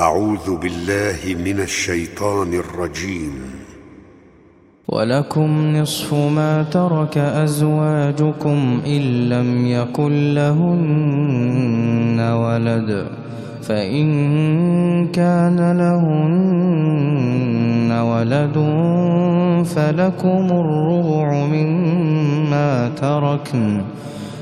أعوذ بالله من الشيطان الرجيم. ولكم نصف ما ترك أزواجكم إن لم يكن لهن ولد فإن كان لهن ولد فلكم الربع مما تركن.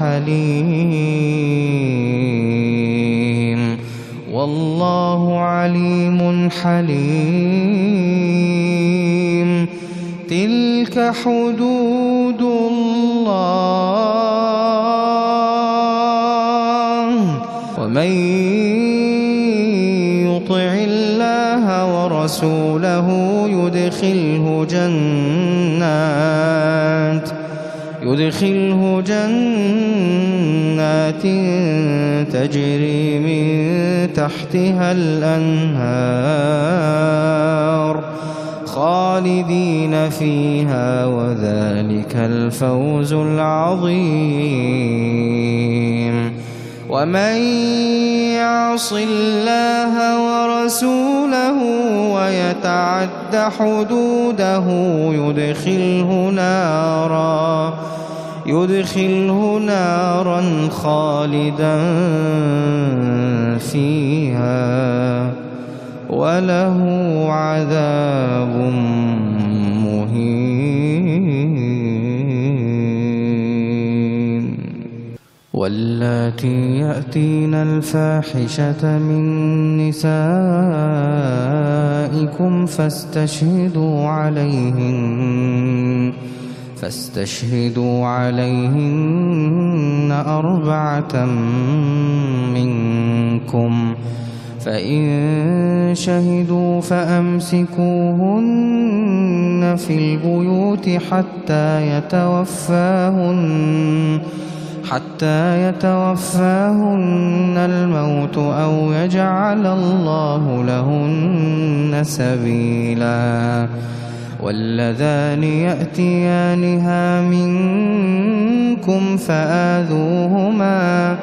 حليم. والله عليم حليم. تلك حدود الله. ومن يطع الله ورسوله يدخله جنات. يدخله جنات تجري من تحتها الأنهار خالدين فيها وذلك الفوز العظيم. ومن يعص الله ورسوله ويتعد حدوده يدخله نارا يدخله نارا خالدا فيها. وله واللاتي يأتين الفاحشة من نسائكم فاستشهدوا عليهن فاستشهدوا عليهن أربعة منكم فإن شهدوا فأمسكوهن في البيوت حتى يتوفاهن حتى يتوفاهن الموت أو يجعل الله لهن سبيلا. واللذان يأتيانها منكم فآذوهما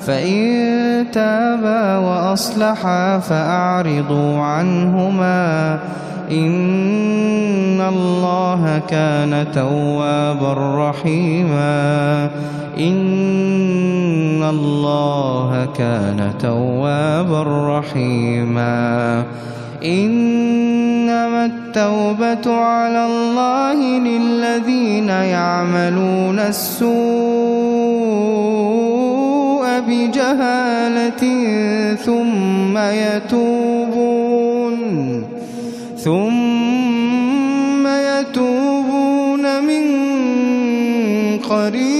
فإن تابا وأصلحا فأعرضوا عنهما. إن الله كان توابا رحيما إن الله كان توابا رحيما إنما التوبة على الله للذين يعملون السوء بجهالة ثم يتوبون ثم يتوبون من قريب.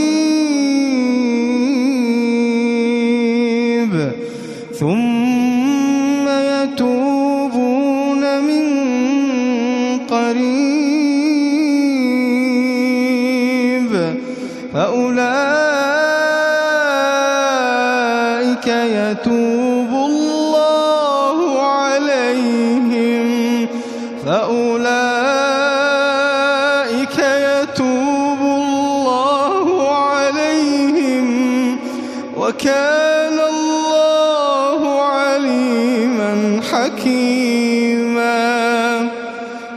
ثم يتوبون من قريب. فأولئك يتوب أولئك يتوب الله عليهم وكان الله عليما حكيما.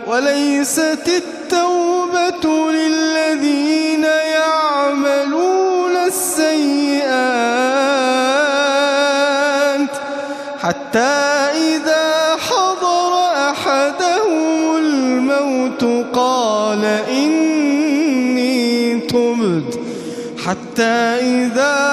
وليست التوبة للذين يعملون السيئات حتى إذا حضر أحدهم الموت قال إني تبت حتى إذا